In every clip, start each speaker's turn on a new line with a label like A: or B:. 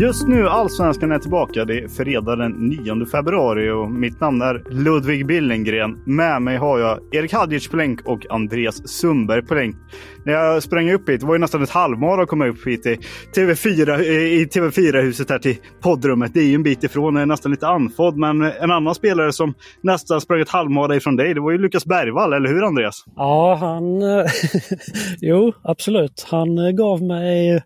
A: Just nu Allsvenskan är tillbaka. Det är fredag den 9 februari och mitt namn är Ludvig Billengren. Med mig har jag Erik Hadjic på länk och Andreas Sundberg på länk. När jag sprang upp hit, det var ju nästan ett halvmara att komma upp hit i TV4, i TV4-huset här till poddrummet. Det är ju en bit ifrån, jag är nästan lite andfådd. Men en annan spelare som nästan sprang ett halvmara ifrån dig, det var ju Lukas Bergvall, eller hur Andreas?
B: Ja, han... Eh, jo, absolut. Han eh, gav mig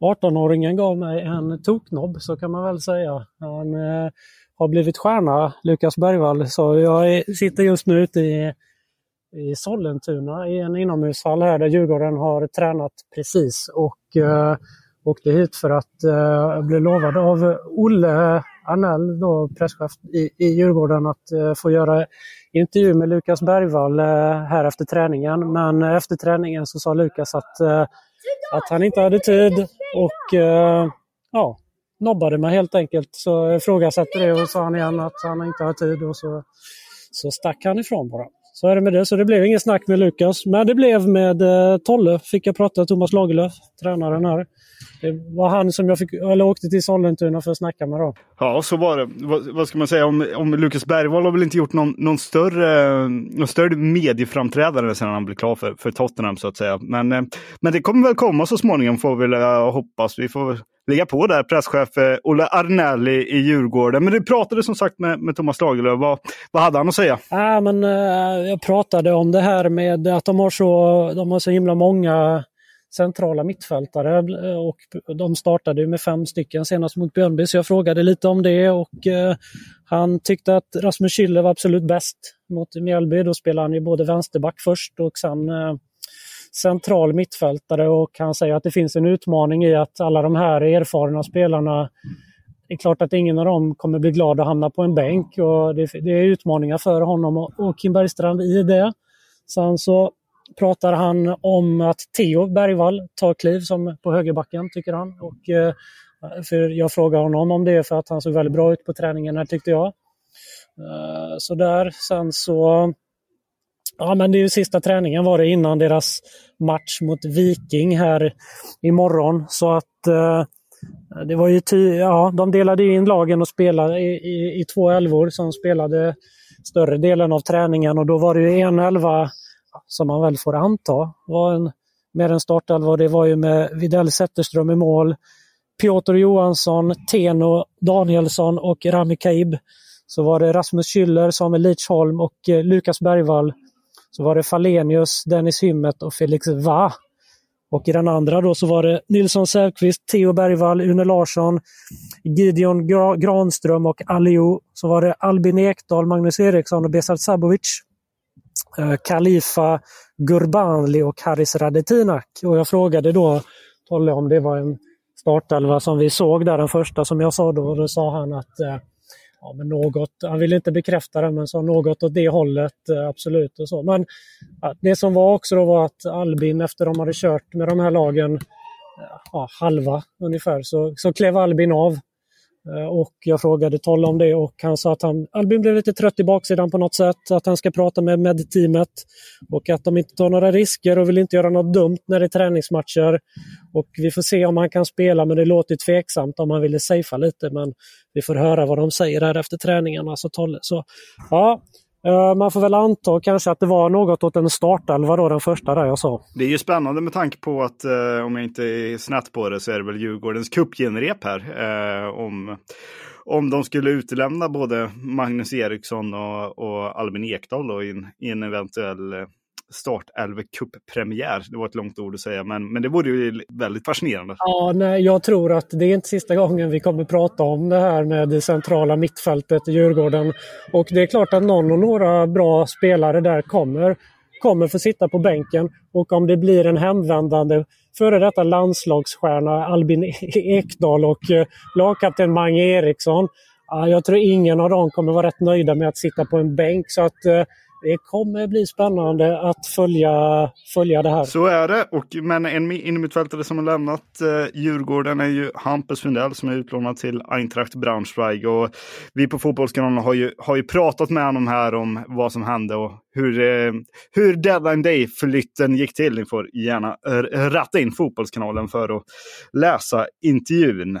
B: 18-åringen gav mig en toknobb, så kan man väl säga. Han eh, har blivit stjärna, Lukas Bergvall. Så jag är, sitter just nu ute i, i Sollentuna i en inomhushall här där Djurgården har tränat precis. Och eh, åkte hit för att eh, bli lovad av Olle Arnell, då presschef i, i Djurgården, att eh, få göra intervju med Lukas Bergvall eh, här efter träningen. Men efter träningen så sa Lukas att eh, att han inte hade tid och eh, ja, nobbade mig helt enkelt. Så jag ifrågasatte det och sa han igen att han inte har tid och så, så stack han ifrån bara. Så är det med det. Så det blev inget snack med Lukas. Men det blev med eh, Tolle. Fick jag prata med Thomas Lagerlöf, tränaren här. Det var han som jag fick, eller åkte till Sollentuna för att snacka med. Då.
A: Ja, så var det. Vad, vad ska man säga om, om Lukas Bergvall har väl inte gjort någon, någon, större, någon större medieframträdande sedan han blev klar för, för Tottenham så att säga. Men, eh, men det kommer väl komma så småningom får vi väl eh, hoppas. Vi får ligga på där, presschef eh, Olle Arnelli i Djurgården. Men du pratade som sagt med, med Thomas Lagerlöf. Vad, vad hade han att säga?
B: Ja, men, eh, jag pratade om det här med att de har så, de har så himla många centrala mittfältare och de startade med fem stycken senast mot Björnby så jag frågade lite om det och eh, han tyckte att Rasmus Schüller var absolut bäst mot Mjällby. Då spelade han ju både vänsterback först och sen central mittfältare och han säger att det finns en utmaning i att alla de här erfarna spelarna det är klart att ingen av dem kommer bli glad att hamna på en bänk och det, det är utmaningar för honom och, och Kim Bergstrand i det. Sen så pratar han om att Theo Bergvall tar kliv som på högerbacken, tycker han. Och, eh, för jag frågar honom om det för att han såg väldigt bra ut på träningen här, tyckte jag. Eh, så där. Sen så... Ja, men det är ju sista träningen var det innan deras match mot Viking här imorgon. Så att eh, det var ju ja, de delade in lagen och spelade i, i, i två elvor som spelade större delen av träningen och då var det ju en elva som man väl får anta var en, med en startelva. Det var ju med Videll Zetterström i mål, Piotr Johansson, Teno Danielsson och Rami Kaib. Så var det Rasmus Schüller, Samuel Lidsholm och eh, Lukas Bergvall. Så var det Falenius, Dennis Hymmet och Felix Va. Och i den andra då så var det Nilsson Säfqvist, Theo Bergvall, Une Larsson, Gideon Granström och Alio. Så var det Albin Ekdal, Magnus Eriksson och Besart Sabovic. Eh, Khalifa Gurbanli och Haris Radetinak. Och jag frågade då Tolle om det var en startelva som vi såg där, den första som jag sa då. Då sa han att eh, ja, men något, han ville inte bekräfta det, men sa något åt det hållet, eh, absolut. och så. Men ja, det som var också då var att Albin, efter de hade kört med de här lagen, eh, ja, halva ungefär, så, så klev Albin av Eh, och jag frågade Tolle om det och han sa att han, Albin blev lite trött i baksidan på något sätt, att han ska prata med med-teamet och att de inte tar några risker och vill inte göra något dumt när det är träningsmatcher. Och vi får se om han kan spela, men det låter tveksamt om han ville safea lite. Men vi får höra vad de säger här efter träningarna. Så Tolle. Så, ja, Eh, man får väl anta kanske att det var något åt en startelva då, den första där jag sa.
A: Det är ju spännande med tanke på att, eh, om jag inte är snett på det, så är det väl Djurgårdens cupgenrep här. Eh, om, om de skulle utelämna både Magnus Eriksson och, och Albin Ekdal då, i, en, i en eventuell startelve premiär Det var ett långt ord att säga, men, men det vore ju väldigt fascinerande.
B: Ja, nej, jag tror att det är inte sista gången vi kommer prata om det här med det centrala mittfältet i Djurgården. Och det är klart att någon och några bra spelare där kommer, kommer få sitta på bänken. Och om det blir en hemvändande före detta landslagsstjärna Albin e- Ekdal och eh, lagkapten Mange Eriksson. Jag tror ingen av dem kommer vara rätt nöjda med att sitta på en bänk. Så att eh, det kommer bli spännande att följa, följa det här.
A: Så är det. Och, men en innermittfältare som har lämnat eh, Djurgården är ju Hampus Fundell som är utlånad till Eintracht Braunschweig. Och vi på Fotbollskanalen har ju, har ju pratat med honom här om vad som hände och hur, eh, hur deadline day-flytten gick till. Ni får gärna ratta in Fotbollskanalen för att läsa intervjun.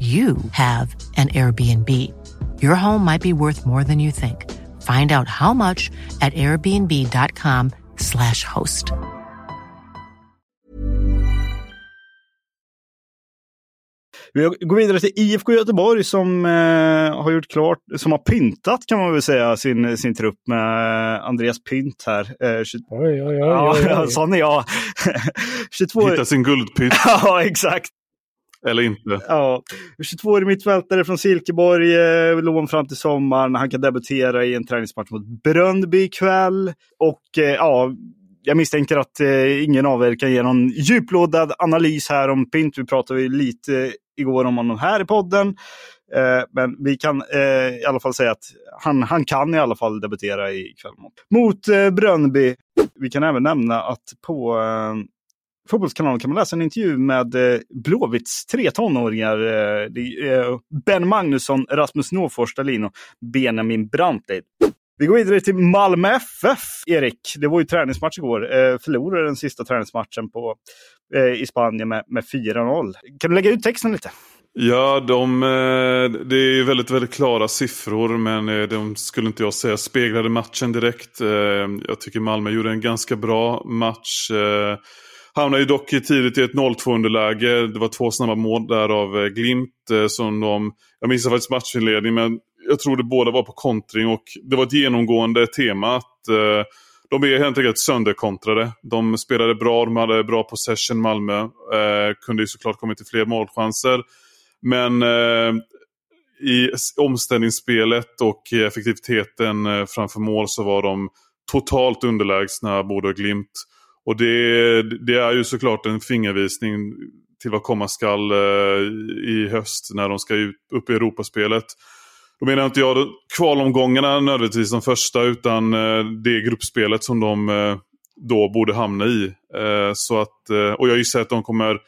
C: you have an Airbnb. Your home might be worth more than you think. Find out how much at airbnb.com slash host.
A: Vi går vidare till IFK Göteborg som eh, har gjort klart, som har pyntat kan man väl säga sin, sin trupp med Andreas Pynt här.
B: Eh, 20... oj, oj, oj, ja,
A: oj, oj. sån är jag.
D: 22... Hitta sin guldpynt.
A: ja, exakt.
D: Eller inte.
A: Ja, 22-årig mittfältare från Silkeborg, eh, lån fram till sommaren. Han kan debutera i en träningsmatch mot Bröndby ikväll. Och eh, ja, jag misstänker att eh, ingen av er kan ge någon djuplodad analys här om Pint. Vi pratade lite igår om honom här i podden. Eh, men vi kan eh, i alla fall säga att han, han kan i alla fall debutera ikväll mot, mot eh, Bröndby. Vi kan även nämna att på Fotbollskanalen kan man läsa en intervju med eh, Blåvitts tre tonåringar. Eh, eh, ben Magnusson, Rasmus Nåfors Dahlin och Benjamin Brantlid. Vi går vidare till Malmö FF, Erik. Det var ju träningsmatch igår. Eh, förlorade den sista träningsmatchen på, eh, i Spanien med, med 4-0. Kan du lägga ut texten lite?
D: Ja, de, eh, det är väldigt, väldigt klara siffror men de skulle inte jag säga speglade matchen direkt. Jag tycker Malmö gjorde en ganska bra match. Hamnar ju dock tidigt i ett 0-2 underläge. Det var två snabba mål där av eh, Glimt eh, som de... Jag missade faktiskt matchinledningen men jag tror det båda var på kontring och det var ett genomgående tema att eh, de är helt enkelt sönderkontrade. De spelade bra, de hade bra possession Malmö. Eh, kunde ju såklart kommit till fler målchanser. Men eh, i omställningsspelet och effektiviteten eh, framför mål så var de totalt underlägsna, både och Glimt. Och det, det, är ju såklart en fingervisning till vad komma skall eh, i höst när de ska ut, upp i Europaspelet. Då menar inte jag kvalomgångarna nödvändigtvis de första utan eh, det gruppspelet som de eh, då borde hamna i. Eh, så att, eh, och jag gissar att de kommer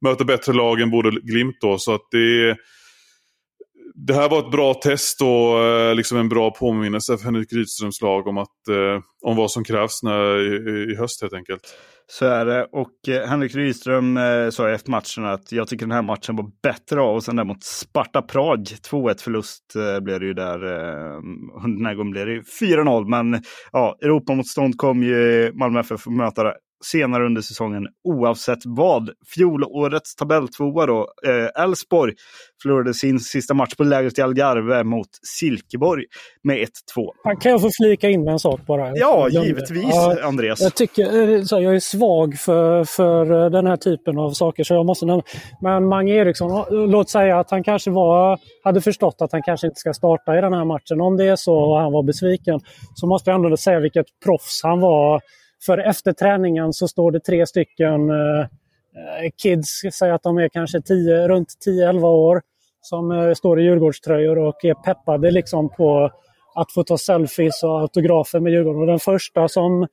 D: möta bättre lag än både Glimt då. Så att det det här var ett bra test och eh, liksom en bra påminnelse för Henrik Rydströms lag om, att, eh, om vad som krävs när, i, i höst helt enkelt.
A: Så är det. Och eh, Henrik Rydström eh, sa efter matchen att jag tycker den här matchen var bättre av oss än den mot Sparta Prag. 2-1 förlust eh, blev det ju där. Eh, den här gången blev det 4-0. Men ja, Europamotstånd kom ju Malmö FF att möta senare under säsongen oavsett vad. Fjolårets tabelltvåa då, eh, Elfsborg, förlorade sin sista match på lägret i Algarve mot Silkeborg med 1-2.
B: Kan jag få flika in med en sak bara?
A: Ja, givetvis ja, Andreas.
B: Jag, tycker, eh, så jag är svag för, för den här typen av saker så jag måste nämna. Men Mange Eriksson, låt säga att han kanske var, hade förstått att han kanske inte ska starta i den här matchen. Om det är så och han var besviken så måste jag ändå säga vilket proffs han var. För efter träningen så står det tre stycken eh, kids, säg att de är kanske 10, runt 10-11 år, som eh, står i Djurgårdströjor och är peppade liksom på att få ta selfies och autografer med Djurgården. Och den första som,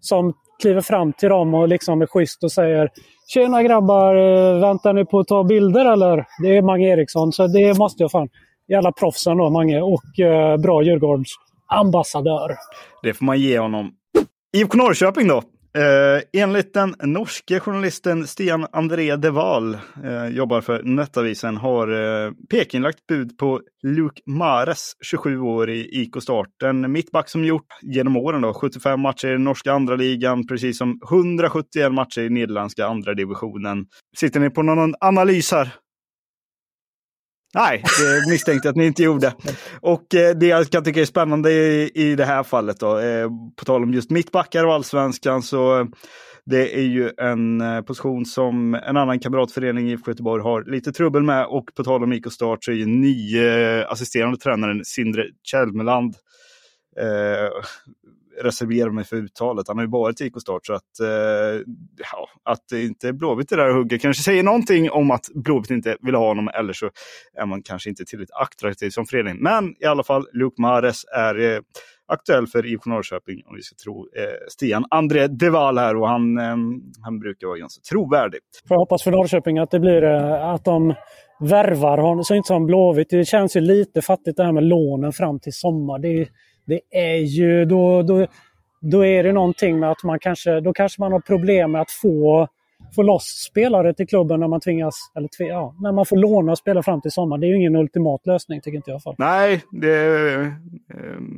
B: som kliver fram till dem och liksom är schysst och säger Tjena grabbar, eh, väntar ni på att ta bilder eller? Det är Mange Eriksson, så det måste jag fan. Jävla proffsen då, Mange. Och eh, bra Djurgårdsambassadör.
A: Det får man ge honom. IFK Norrköping då. Eh, enligt den norske journalisten Stian André Deval, eh, jobbar för Nettavisen, har eh, Peking lagt bud på Luke Mares, 27 år i IK Start. En mittback som gjort genom åren då, 75 matcher i den norska andra ligan, precis som 171 matcher i nederländska andra divisionen. Sitter ni på någon analys här? Nej, det misstänkte jag att ni inte gjorde. Och eh, det jag kan tycka är spännande i, i det här fallet då, eh, på tal om just mittbackar och allsvenskan, så eh, det är ju en position som en annan kamratförening i IFK Göteborg har lite trubbel med. Och på tal om IK Start så är ju nye assisterande tränaren Sindre Kjellmeland eh, reserverar mig för uttalet. Han har ju varit i IK Start så att, eh, ja, att inte Blåvitt är där och hugger kanske säger någonting om att Blåvitt inte vill ha honom eller så är man kanske inte tillräckligt attraktiv som förening. Men i alla fall, Luke Mares är eh, aktuell för IFK Norrköping om vi ska tro eh, Stian André Deval här och han, eh, han brukar vara ganska trovärdig.
B: Får hoppas för Norrköping att det blir eh, att de värvar honom, så inte som Blåvitt. Det känns ju lite fattigt det här med lånen fram till sommar. Det det är ju då, då, då är det någonting med att man kanske, då kanske man har problem med att få, få loss spelare till klubben när man tvingas, eller ja, när man får låna spelare fram till sommaren. Det är ju ingen ultimat lösning tycker inte jag fall.
A: Nej, det, eh,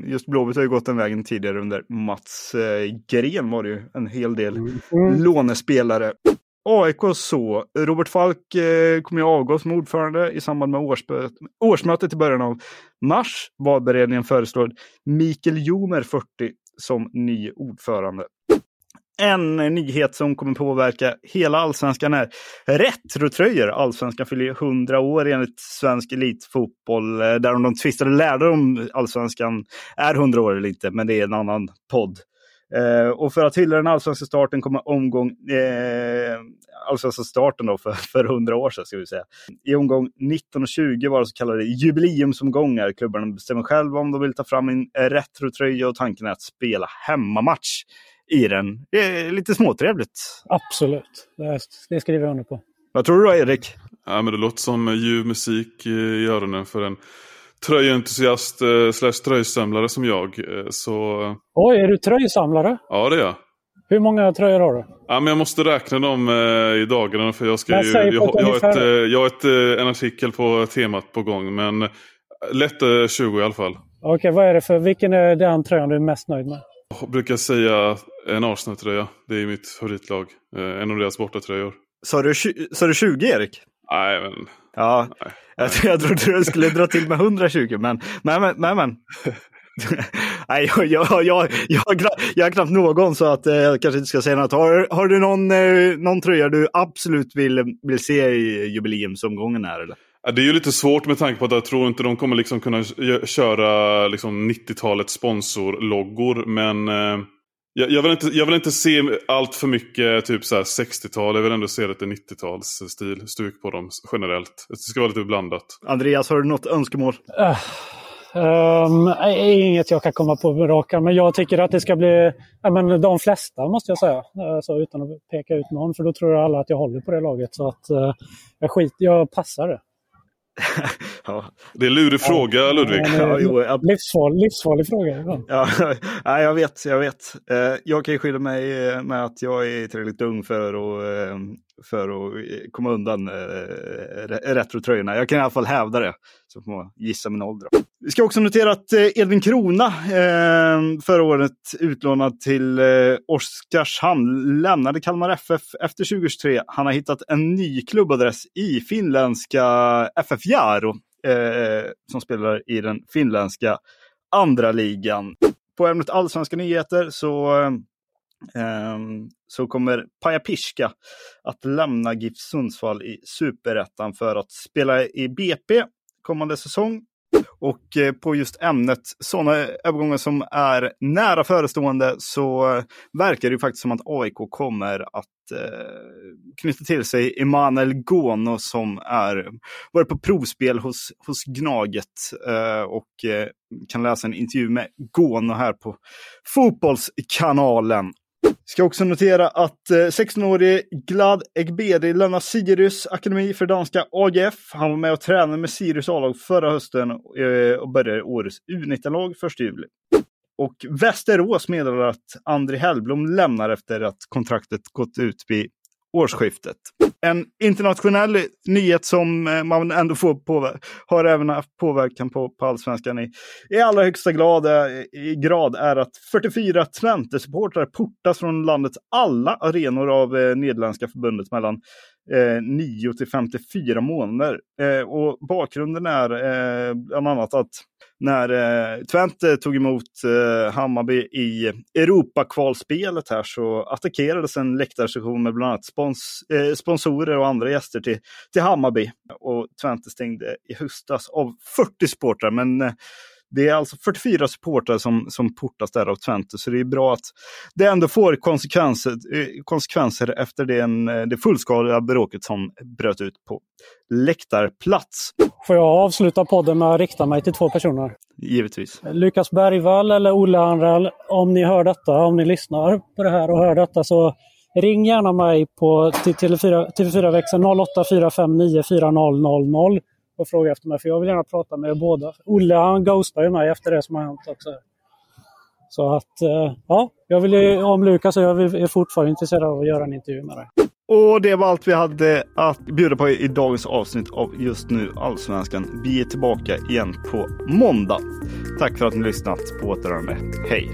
A: just Blåvitt har ju gått den vägen tidigare under Mats eh, Gren var det ju en hel del mm. lånespelare. AIK så. Robert Falk eh, kommer ju avgå som ordförande i samband med årsmötet i början av mars. Valberedningen föreslår Mikael Jomer, 40, som ny ordförande. En nyhet som kommer påverka hela allsvenskan är retrotröjor. Allsvenskan fyller 100 år enligt svensk elitfotboll. Eh, där de tvistade lärde om allsvenskan är 100 år eller inte, men det är en annan podd. Eh, och för att hylla den allsvenska starten kommer omgång, eh, allsvenska starten då för, för 100 år sedan ska vi säga. I omgång 19 och 20 var det så kallade jubileumsomgångar. Klubbarna bestämmer själva om de vill ta fram en retrotröja och tanken är att spela hemmamatch i den. Det är lite småtrevligt.
B: Absolut, det, det skriver jag under på.
A: Vad tror du då Erik?
D: Ja, men det låter som ljuv musik i öronen för en tröjentusiast eh, slash tröjsamlare som jag. Eh, så...
B: Oj, är du tröjsamlare?
D: Ja, det är jag.
B: Hur många tröjor har du?
D: Ja, men jag måste räkna dem eh, i dagarna för jag, ska ju, jag, jag, jag, har ett, eh, jag har ett, eh, en artikel på temat på gång. Men lätt 20 i alla fall.
B: Okej, okay, vad är det för, vilken är den tröjan du är mest nöjd med?
D: Jag brukar säga en Arsenal-tröja. Det är mitt favoritlag. En av deras bortatröjor.
A: Sa du, sa du 20 Erik?
D: Nej, men...
A: Ja, Nej. Jag, jag trodde du skulle dra till med 120, men men, men, men. Nej, jag, jag, jag, jag, har knappt någon så att eh, jag kanske inte ska säga något. Har, har du någon, eh, någon tröja du absolut vill, vill se i jubileumsomgången här? Eller?
D: Det är ju lite svårt med tanke på att jag tror inte de kommer liksom kunna köra liksom 90-talets sponsorloggor. Men eh, jag, jag, vill inte, jag vill inte se allt för mycket typ 60-tal. Jag vill ändå se lite 90-talsstil, stuk på dem generellt. Det ska vara lite blandat.
A: Andreas, har du något önskemål? Uh,
B: um, inget jag kan komma på med raka, men jag tycker att det ska bli ja, men de flesta, måste jag säga. Alltså, utan att peka ut någon, för då tror alla att jag håller på det laget. Så att uh, jag, skit, jag passar det.
A: Ja.
D: Det är en lurig fråga Ludvig.
A: Ja, jo, jag-
B: livsfarlig, livsfarlig fråga. Ja.
A: Ja, jag vet, jag vet. Eh, Jag kan ju skylla mig eh, med att jag är tillräckligt ung för att, eh, för att eh, komma undan eh, retrotröjorna. Jag kan i alla fall hävda det. Så får man gissa min ålder. Vi ska också notera att eh, Edvin Krona, eh, förra året utlånad till eh, Oskarshamn, lämnade Kalmar FF efter 2023. Han har hittat en ny klubbadress i finländska FF Jaro, eh, som spelar i den finländska andra ligan. På ämnet allsvenska nyheter så, eh, Ehm, så kommer Paja Piska att lämna GIF Sundsvall i superettan för att spela i BP kommande säsong. Och eh, på just ämnet sådana övergångar som är nära förestående så verkar det ju faktiskt som att AIK kommer att eh, knyta till sig Emanuel Gono som är varit på provspel hos, hos Gnaget eh, och kan läsa en intervju med Gono här på Fotbollskanalen. Ska också notera att eh, 16-årige Glad Egberi lämnar Sirius akademi för danska AGF. Han var med och tränade med Sirius A-lag förra hösten eh, och började i årets U19-lag 1 juli. Och Västerås meddelar att André Hellblom lämnar efter att kontraktet gått ut vid årsskiftet. En internationell nyhet som eh, man ändå får påver- har även haft påverkan på, på allsvenskan i, i allra högsta grad, eh, i grad är att 44 Twente-supportrar portas från landets alla arenor av eh, Nederländska förbundet mellan eh, 9 till 54 månader. Eh, och bakgrunden är eh, bland annat att när eh, Twente tog emot eh, Hammarby i Europakvalspelet här så attackerades en läktarsektion med bland annat spons, eh, sponsorer och andra gäster till, till Hammarby. Och Twente stängde i höstas av 40 supportrar, men eh, det är alltså 44 supportrar som, som portas där av Twente, så det är bra att det ändå får konsekvenser, eh, konsekvenser efter den, eh, det fullskaliga bråket som bröt ut på läktarplats.
B: Får jag avsluta podden med att rikta mig till två personer?
A: Givetvis.
B: Lukas Bergvall eller Olle Anrell, om ni hör detta, om ni lyssnar på det här och hör detta så ring gärna mig på till TV4, TV4-växeln 0845940000 och fråga efter mig, för jag vill gärna prata med er båda. Olle han ghostar ju mig efter det som har hänt också. Så att, eh, ja, jag vill, ju- om Lukas och jag är fortfarande intresserad av att göra en intervju med dig.
A: Och det var allt vi hade att bjuda på i dagens avsnitt av Just nu Allsvenskan. Vi är tillbaka igen på måndag. Tack för att ni lyssnat på återhörande. Hej!